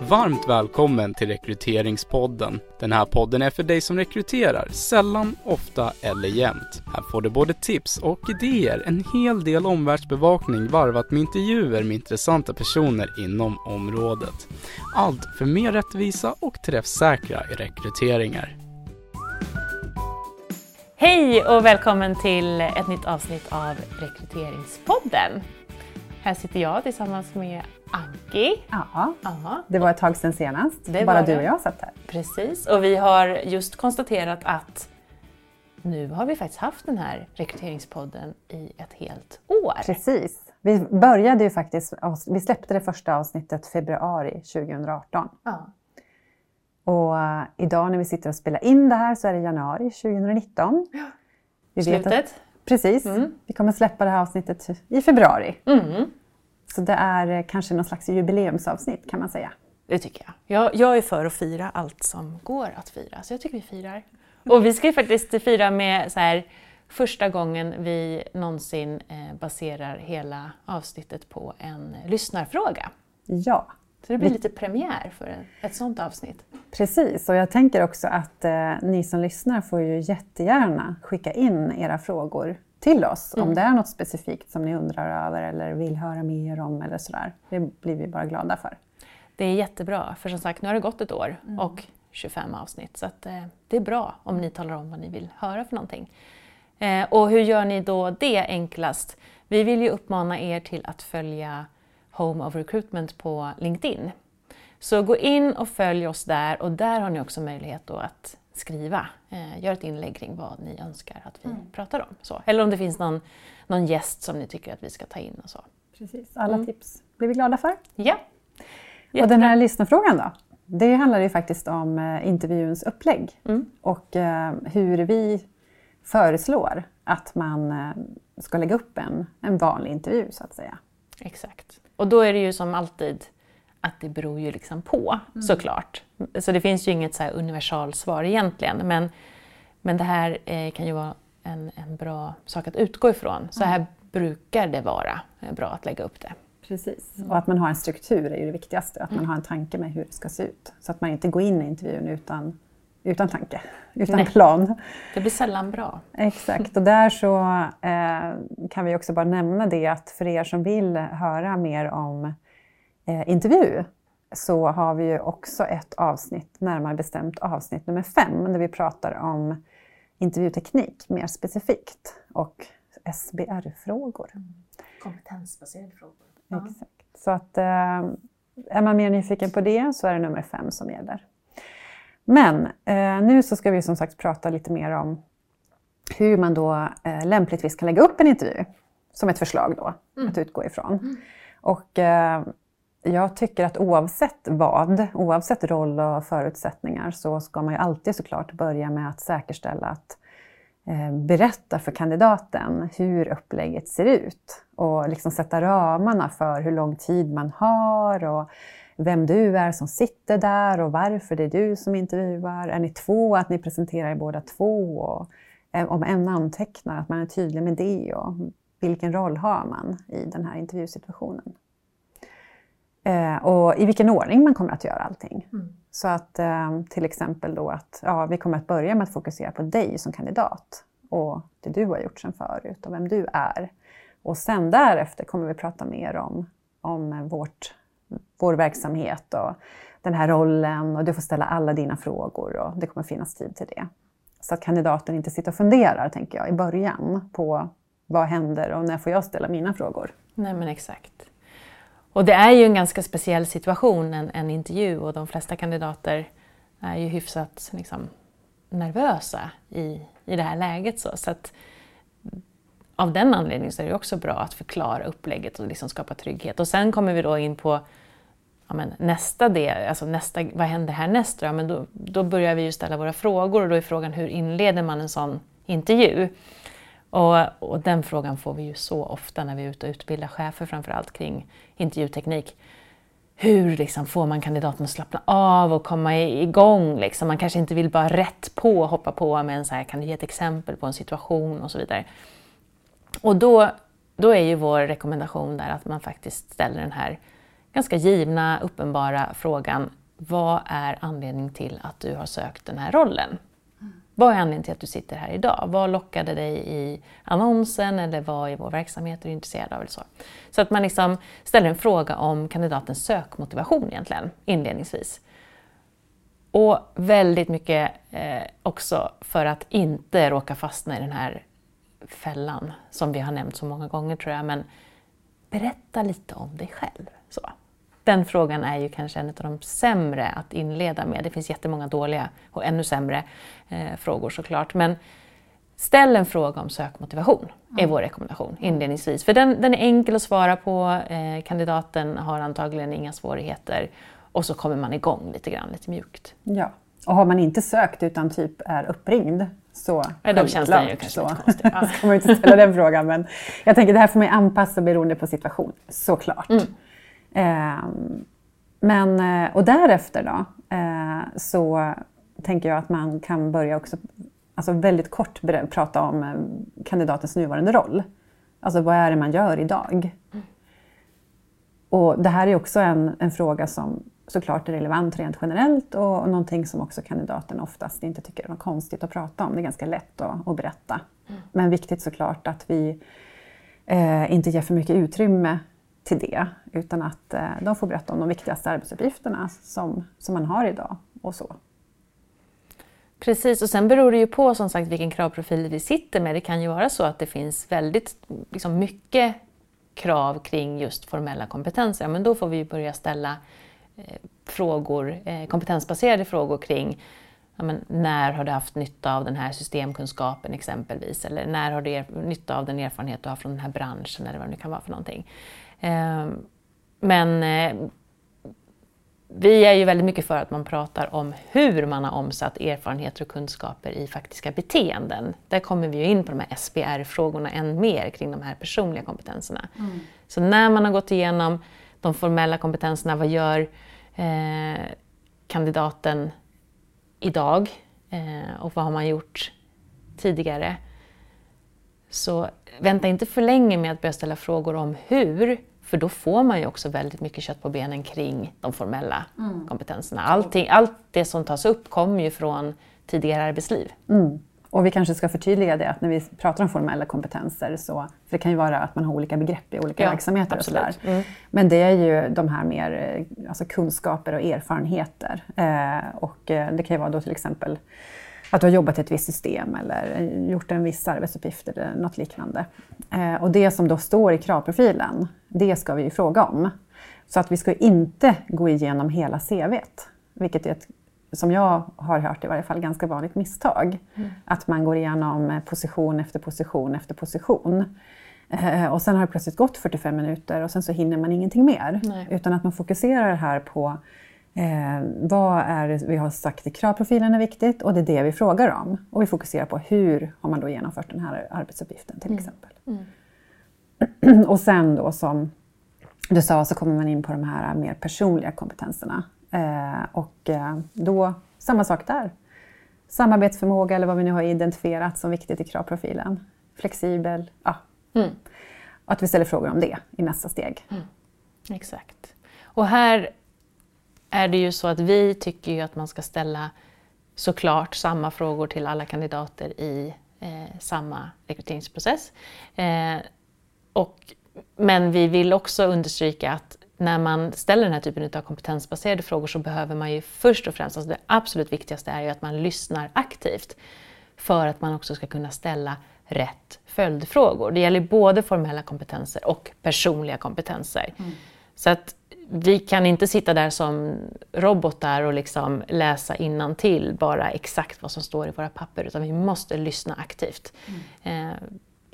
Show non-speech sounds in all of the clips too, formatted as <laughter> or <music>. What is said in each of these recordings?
Varmt välkommen till Rekryteringspodden. Den här podden är för dig som rekryterar, sällan, ofta eller jämt. Här får du både tips och idéer, en hel del omvärldsbevakning varvat med intervjuer med intressanta personer inom området. Allt för mer rättvisa och träffsäkra rekryteringar. Hej och välkommen till ett nytt avsnitt av Rekryteringspodden. Här sitter jag tillsammans med Anki. Ja, Ja, det var ett tag sedan senast. Det Bara du och jag satt här. precis. Och vi har just konstaterat att nu har vi faktiskt haft den här rekryteringspodden i ett helt år. Precis. Vi började ju faktiskt, vi släppte det första avsnittet februari 2018. Ja. Och eh, idag när vi sitter och spelar in det här så är det januari 2019. Vi vet att, Slutet. precis. Mm. Vi kommer släppa det här avsnittet i februari. Mm, Så det är eh, kanske någon slags jubileumsavsnitt kan man säga. det tycker jag. jag. Jag är för att fira allt som går att fira, så jag tycker vi firar. Och vi ska ju faktiskt fira med så här, första gången vi någonsin eh, baserar hela avsnittet på en lyssnarfråga. Ja, Så det blir lite premiär för ett sånt avsnitt. Precis, och jag tänker också att eh, ni som lyssnar får ju jättegärna skicka in era frågor till oss om det är något specifikt som ni undrar över eller vill höra mer om eller sådär. Det blir vi bara glada för. Det är jättebra, för som sagt nu har det gått ett år och 25 avsnitt. Så att, eh, det är bra om ni talar om vad ni vill höra för någonting. Eh, och hur gör ni då det enklast? Vi vill ju uppmana er till att följa Home of Recruitment på LinkedIn. Så gå in och följ oss där och där har ni också möjlighet att skriva. Eh, gör ett inlägg kring vad ni önskar att vi pratar om. Så. Eller om det finns någon, någon gäst som ni tycker att vi ska ta in och så. Precis. Alla tips blir vi glada för. Ja, Och den här lyssnarfrågan då? Det handlar ju faktiskt om eh, intervjuns upplägg och eh, hur vi föreslår att man eh, ska lägga upp en, en vanlig intervju så att säga. Exakt. Och då är det ju som alltid att det beror ju liksom på såklart. Så det finns ju inget så universalsvar egentligen. Men, men det här eh, kan ju vara en, en bra sak att utgå ifrån. Så här brukar det vara eh, bra att lägga upp det. Precis. Och att man har en struktur är ju det viktigaste. Att man har en tanke med hur det ska se ut. Så att man inte går in i intervjun utan, utan tanke, utan Nej. plan. Det blir sällan bra. Exakt. Och där så eh, kan vi också bara nämna det att för er som vill höra mer om eh, intervju så har vi ju också ett avsnitt, närmare bestämt avsnitt nummer fem, där vi pratar om intervjuteknik mer specifikt och SBR-frågor. Kompetensbaserade frågor. Exakt. Så att, eh, är man mer nyfiken på det så är det nummer fem som gäller. Men eh, nu så ska vi som sagt prata lite mer om hur man då eh, lämpligtvis kan lägga upp en intervju. Som ett förslag då, att utgå ifrån. Och eh, jag tycker att oavsett vad, oavsett roll och förutsättningar så ska man ju alltid såklart börja med att säkerställa att eh, berätta för kandidaten hur upplägget ser ut och liksom sätta ramarna för hur lång tid man har och vem du är som sitter där och varför det är du som intervjuar. Är ni två, att ni presenterar er båda två? Och eh, om en antecknar, att man är tydlig med det och vilken roll har man i den här intervjusituationen. Eh, och i vilken ordning man kommer att göra allting. Så att eh, till exempel då att ja, vi kommer att börja med att fokusera på dig som kandidat och det du har gjort sedan förut och vem du är. Och sen därefter kommer vi prata mer om, om vårt, vår verksamhet och den här rollen och du får ställa alla dina frågor och det kommer finnas tid till det. Så att kandidaten inte sitter och funderar, tänker jag, i början på vad händer och när får jag ställa mina frågor. Nej men exakt. Och det är ju en ganska speciell situation, en, en intervju, och de flesta kandidater är ju hyfsat liksom, nervösa i, i det här läget. Så, så att, av den anledningen så är det också bra att förklara upplägget och liksom skapa trygghet. Och sen kommer vi då in på ja, men nästa del, alltså nästa, vad händer härnäst? Ja, men då, då börjar vi ju ställa våra frågor och då är frågan hur inleder man en sån intervju? Och, och den frågan får vi ju så ofta när vi är ute och utbildar chefer framförallt kring intervjuteknik. Hur liksom får man kandidaten att slappna av och komma igång? Liksom? Man kanske inte vill bara rätt på hoppa på med en så här, kan du ge ett exempel på en situation och så vidare. Och då, då är ju vår rekommendation där att man faktiskt ställer den här ganska givna, uppenbara frågan vad är anledningen till att du har sökt den här rollen? Vad är anledningen till att du sitter här idag? Vad lockade dig i annonsen eller vad i vår verksamhet är du intresserad av? Eller så. så att man liksom ställer en fråga om kandidatens sökmotivation egentligen, inledningsvis. Och väldigt mycket eh, också för att inte råka fastna i den här fällan som vi har nämnt så många gånger tror jag. Men berätta lite om dig själv. Så. Den frågan är ju kanske en av de sämre att inleda med. Det finns jättemånga dåliga och ännu sämre eh, frågor såklart. Men ställ en fråga om sökmotivation, mm. är vår rekommendation inledningsvis. För den, den är enkel att svara på, eh, kandidaten har antagligen inga svårigheter och så kommer man igång lite grann, lite mjukt. Ja, och har man inte sökt utan typ är uppringd så ja, då känns ju kanske så. lite. <laughs> Ja. ska man inte ställa den frågan men jag tänker det här får man anpassa beroende på situation, såklart. Mm. Eh, men, och därefter då eh, så tänker jag att man kan börja också alltså väldigt kort prata om eh, kandidatens nuvarande roll. Alltså vad är det man gör idag? Och det här är också en, en fråga som såklart är relevant rent generellt och någonting som också kandidaten oftast inte tycker är något konstigt att prata om. Det är ganska lätt att, att berätta. Mm. Men viktigt såklart att vi eh, inte ger för mycket utrymme till det utan att eh, de får berätta om de viktigaste arbetsuppgifterna som, som man har idag och så. Precis, och sen beror det ju på som sagt vilken kravprofil vi sitter med. Det kan ju vara så att det finns väldigt liksom, mycket krav kring just formella kompetenser. Men då får vi börja ställa eh, frågor, eh, kompetensbaserade frågor kring ja, men, när har du haft nytta av den här systemkunskapen exempelvis? Eller när har du nytta av den erfarenhet du har från den här branschen eller vad det nu kan vara för någonting. Eh, men eh, vi är ju väldigt mycket för att man pratar om hur man har omsatt erfarenheter och kunskaper i faktiska beteenden. Där kommer vi ju in på de här SBR-frågorna än mer kring de här personliga kompetenserna. Mm. Så när man har gått igenom de formella kompetenserna, vad gör eh, kandidaten idag eh, och vad har man gjort tidigare? Så vänta inte för länge med att börja ställa frågor om hur, för då får man ju också väldigt mycket kött på benen kring de formella mm. kompetenserna. Allting, allt det som tas upp kommer ju från tidigare arbetsliv. Mm. Och vi kanske ska förtydliga det att när vi pratar om formella kompetenser så, för det kan ju vara att man har olika begrepp i olika ja, verksamheter. Absolut. Och sådär. Mm. Men det är ju de här mer eh, alltså kunskaper och erfarenheter. Eh, och eh, det kan ju vara då till exempel att du har jobbat i ett visst system eller gjort en viss arbetsuppgift eller något liknande. Eh, och det som då står i kravprofilen, det ska vi ju fråga om. Så att vi ska inte gå igenom hela CVt, vilket är ett som jag har hört i varje fall, ganska vanligt misstag. Mm. Att man går igenom eh, position efter position efter position. Eh, och sen har det plötsligt gått 45 minuter och sen så hinner man ingenting mer. Nej. Utan att man fokuserar här på eh, vad är det vi har sagt i kravprofilen är viktigt och det är det vi frågar om. Och vi fokuserar på hur har man då genomfört den här arbetsuppgiften till mm. exempel. Mm. <clears throat> och sen då som du sa så kommer man in på de här mer personliga kompetenserna. Eh, och eh, då, samma sak där. Samarbetsförmåga eller vad vi nu har identifierat som viktigt i kravprofilen. Flexibel, ja. Mm. Att vi ställer frågor om det i nästa steg. Mm. Exakt. Och här är det ju så att vi tycker ju att man ska ställa såklart samma frågor till alla kandidater i eh, samma rekryteringsprocess. Eh, och, men vi vill också understryka att när man ställer den här typen av kompetensbaserade frågor så behöver man ju först och främst, alltså det absolut viktigaste är ju att man lyssnar aktivt för att man också ska kunna ställa rätt följdfrågor. Det gäller både formella kompetenser och personliga kompetenser. Mm. Så att vi kan inte sitta där som robotar och liksom läsa till bara exakt vad som står i våra papper utan vi måste lyssna aktivt. Mm. Eh,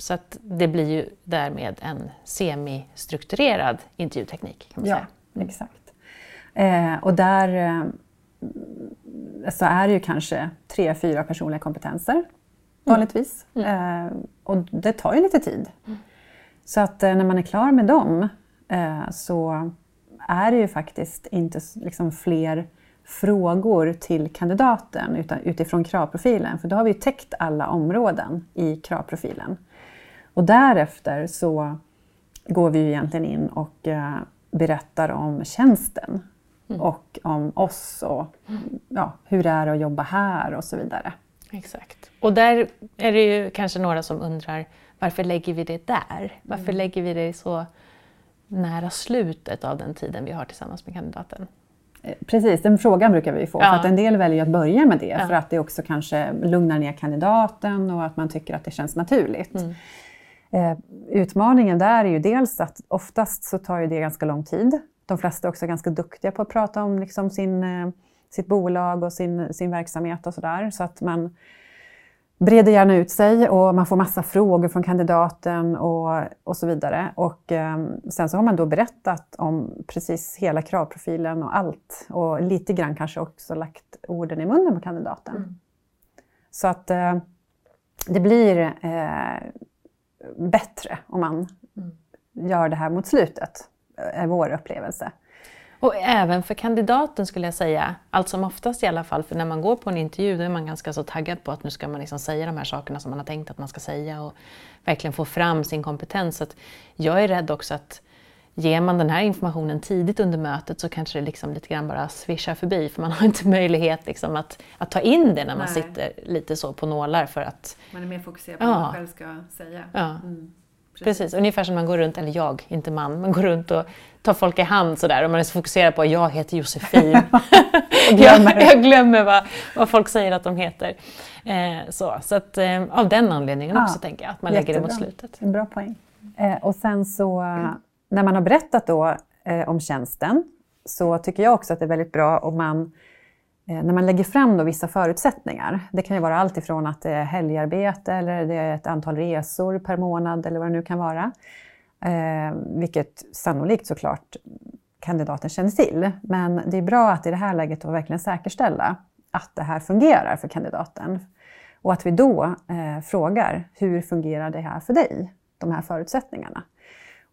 så att det blir ju därmed en semistrukturerad intervjuteknik. Kan man ja, säga. exakt. Eh, och där eh, så är det ju kanske tre, fyra personliga kompetenser mm. vanligtvis. Mm. Eh, och det tar ju lite tid. Mm. Så att eh, när man är klar med dem eh, så är det ju faktiskt inte liksom fler frågor till kandidaten utan utifrån kravprofilen. För då har vi täckt alla områden i kravprofilen. Och därefter så går vi ju egentligen in och eh, berättar om tjänsten mm. och om oss och ja, hur det är att jobba här och så vidare. Exakt. Och där är det ju kanske några som undrar varför lägger vi det där? Varför mm. lägger vi det så nära slutet av den tiden vi har tillsammans med kandidaten? Eh, precis, den frågan brukar vi få. Ja. För att en del väljer att börja med det ja. för att det också kanske lugnar ner kandidaten och att man tycker att det känns naturligt. Mm. Eh, utmaningen där är ju dels att oftast så tar ju det ganska lång tid. De flesta är också ganska duktiga på att prata om liksom sin, eh, sitt bolag och sin, sin verksamhet och sådär. Så att man breder gärna ut sig och man får massa frågor från kandidaten och, och så vidare. Och eh, sen så har man då berättat om precis hela kravprofilen och allt och lite grann kanske också lagt orden i munnen på kandidaten. Mm. Så att eh, det blir eh, bättre om man mm. gör det här mot slutet, är vår upplevelse. Och även för kandidaten skulle jag säga, allt som oftast i alla fall, för när man går på en intervju då är man ganska så taggad på att nu ska man liksom säga de här sakerna som man har tänkt att man ska säga och verkligen få fram sin kompetens. Så jag är rädd också att ger man den här informationen tidigt under mötet så kanske det liksom lite grann bara svischar förbi för man har <laughs> inte möjlighet liksom att, att ta in det när man Nej. sitter lite så på nålar för att... Man är mer fokuserad på ja. vad man själv ska säga. Ja. Mm. Precis. Precis. ungefär som man går runt, eller jag, inte man, man går runt och tar folk i hand sådär och man är så fokuserad på att jag heter Josefin. <laughs> <laughs> glömmer. jag, jag, glömmer vad, vad folk säger att de heter. Eh, så så att, eh, av den anledningen ja, också tänker jag att man jättebra. lägger det mot slutet. En bra poäng. Eh, och sen så när man har berättat då eh, om tjänsten så tycker jag också att det är väldigt bra om man eh, när man lägger fram då vissa förutsättningar, det kan ju vara allt ifrån att det är helgarbete eller det är ett antal resor per månad eller vad det nu kan vara. Eh, vilket sannolikt såklart kandidaten känner till. Men det är bra att i det här läget då verkligen säkerställa att det här fungerar för kandidaten. Och att vi då eh, frågar, hur fungerar det här för dig? De här förutsättningarna.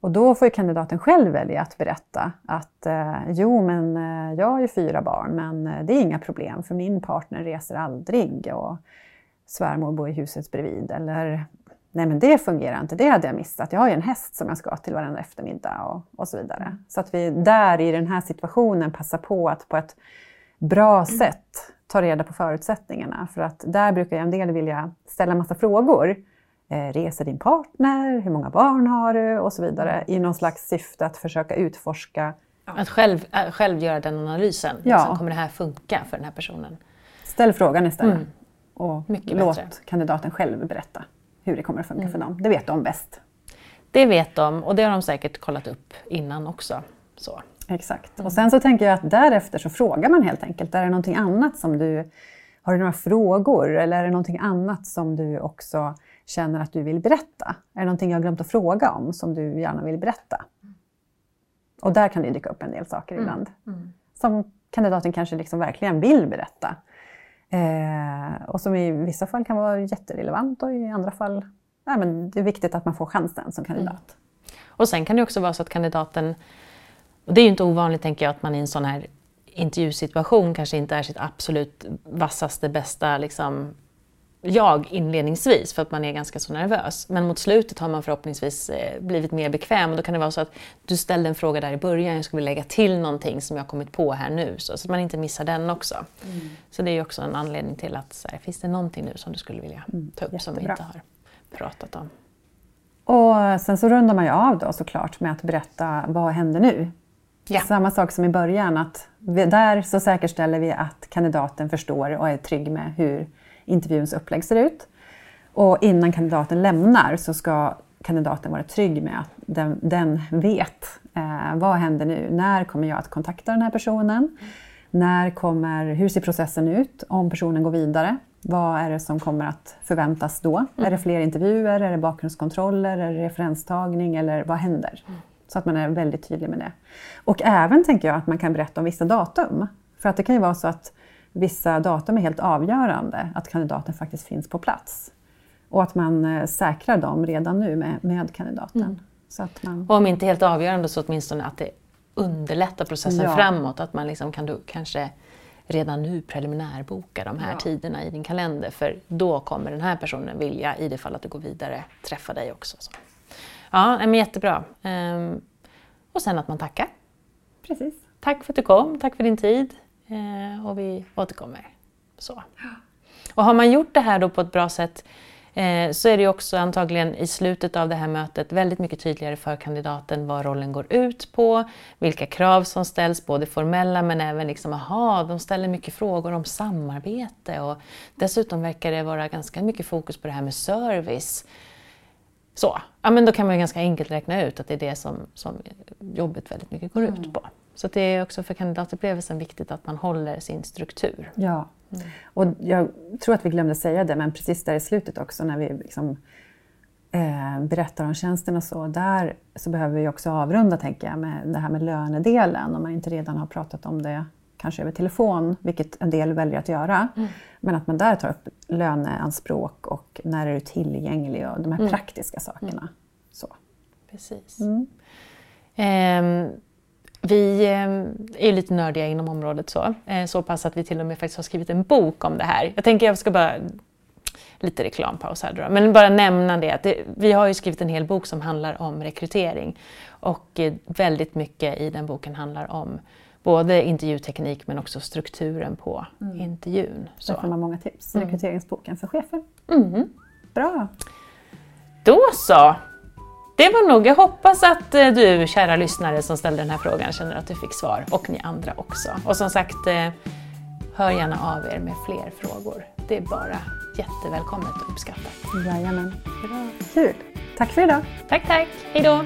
Och då får kandidaten själv välja att berätta att eh, jo, men eh, jag har ju fyra barn, men eh, det är inga problem för min partner reser aldrig och svärmor bor i huset bredvid. Eller nej, men det fungerar inte, det hade jag missat. Jag har ju en häst som jag ska till varenda eftermiddag och, och så vidare. Så att vi där i den här situationen passar på att på ett bra mm. sätt ta reda på förutsättningarna. För att där brukar jag en del vilja ställa massa frågor reser din partner? Hur många barn har du? Och så vidare i någon slags syfte att försöka utforska. Att själv, äh, själv göra den analysen. Ja. Liksom, kommer det här funka för den här personen? Ställ frågan istället. Mm. Och Mycket låt bättre. kandidaten själv berätta hur det kommer att funka mm. för dem. Det vet de bäst. Det vet de och det har de säkert kollat upp innan också. Så. Exakt. Mm. Och sen så tänker jag att därefter så frågar man helt enkelt, är det någonting annat som du, har du några frågor eller är det någonting annat som du också känner att du vill berätta? Är det någonting jag har glömt att fråga om som du gärna vill berätta? Och där kan det dyka upp en del saker mm. ibland. Mm. Som kandidaten kanske liksom verkligen vill berätta. Eh, och som i vissa fall kan vara jätterelevant och i andra fall ja, men det är viktigt att man får chansen som kandidat. Mm. Och sen kan det också vara så att kandidaten, och det är ju inte ovanligt tänker jag att man i en sån här intervjusituation kanske inte är sitt absolut vassaste, bästa liksom, jag inledningsvis för att man är ganska så nervös. Men mot slutet har man förhoppningsvis eh, blivit mer bekväm och då kan det vara så att du ställde en fråga där i början, jag skulle lägga till någonting som jag kommit på här nu så, att man inte missar den också. Mm. Så det är också en anledning till att så här, finns det någonting nu som du skulle vilja mm, ta upp Jättebra. som vi inte har pratat om? Och sen så rundar man ju av då såklart med att berätta vad händer nu? Ja. Samma sak som i början, att där så säkerställer vi att kandidaten förstår och är trygg med hur intervjuns upplägg ser ut. Och innan kandidaten lämnar så ska kandidaten vara trygg med att den, den vet eh, vad händer nu? När kommer jag att kontakta den här personen? När kommer, hur ser processen ut om personen går vidare? Vad är det som kommer att förväntas då? Mm. Är det fler intervjuer? Är det bakgrundskontroller? Är det referenstagning? Eller vad händer? Mm. Så att man är väldigt tydlig med det. Och även tänker jag att man kan berätta om vissa datum. För att det kan ju vara så att vissa datum är helt avgörande, att kandidaten faktiskt finns på plats. Och att man eh, säkrar dem redan nu med, med kandidaten. Mm. Så att man... Och om inte helt avgörande så åtminstone att det underlättar processen ja. framåt. Att man liksom kan du kanske redan nu preliminärboka de här ja. tiderna i din kalender. För då kommer den här personen vilja, i det fall att du går vidare, träffa dig också. Så. Ja, men jättebra. Ehm, och sen att man tackar precis. Tack för att du kom, tack för din tid eh, och vi återkommer. Så. Och har man gjort det här då på ett bra sätt eh, så är det också antagligen i slutet av det här mötet väldigt mycket tydligare för kandidaten vad rollen går ut på, vilka krav som ställs, både formella men även liksom, aha, de ställer mycket frågor om samarbete och dessutom verkar det vara ganska mycket fokus på det här med service. Så, ja, men då kan man ganska enkelt räkna ut att det är det som, som jobbet väldigt mycket går ut på. Så det är också för kandidatupplevelsen viktigt att man håller sin struktur. Ja, och jag tror att vi glömde säga det, men precis där i slutet också när vi liksom, eh, berättar om tjänsten och så, där så behöver vi också avrunda tänker jag med det här med lönedelen, om man inte redan har pratat om det kanske över telefon, vilket en del väljer att göra. Mm. Men att man där tar upp löneanspråk och när är du tillgänglig och de här mm. praktiska sakerna. Mm. Så. Precis. Eh, vi eh, är lite nördiga inom området så, eh, så pass att vi till och med faktiskt har skrivit en bok om det här. Jag tänker jag ska bara, lite reklampaus här då, men bara nämna det att det, vi har ju skrivit en hel bok som handlar om rekrytering och eh, väldigt mycket i den boken handlar om både intervjuteknik men också strukturen på mm. intervjun. Så. Där får man många tips. Mm. Rekryteringsboken för chefer. Mm. Bra! Då så! Det var nog, jag hoppas att eh, du kära lyssnare som ställde den här frågan känner att du fick svar och ni andra också. Och som sagt, eh, hör gärna av er med fler frågor. Det är bara jättevälkommet och uppskattat. Jajamän. Bra. Kul! Tack för idag! Tack, tack! Hejdå!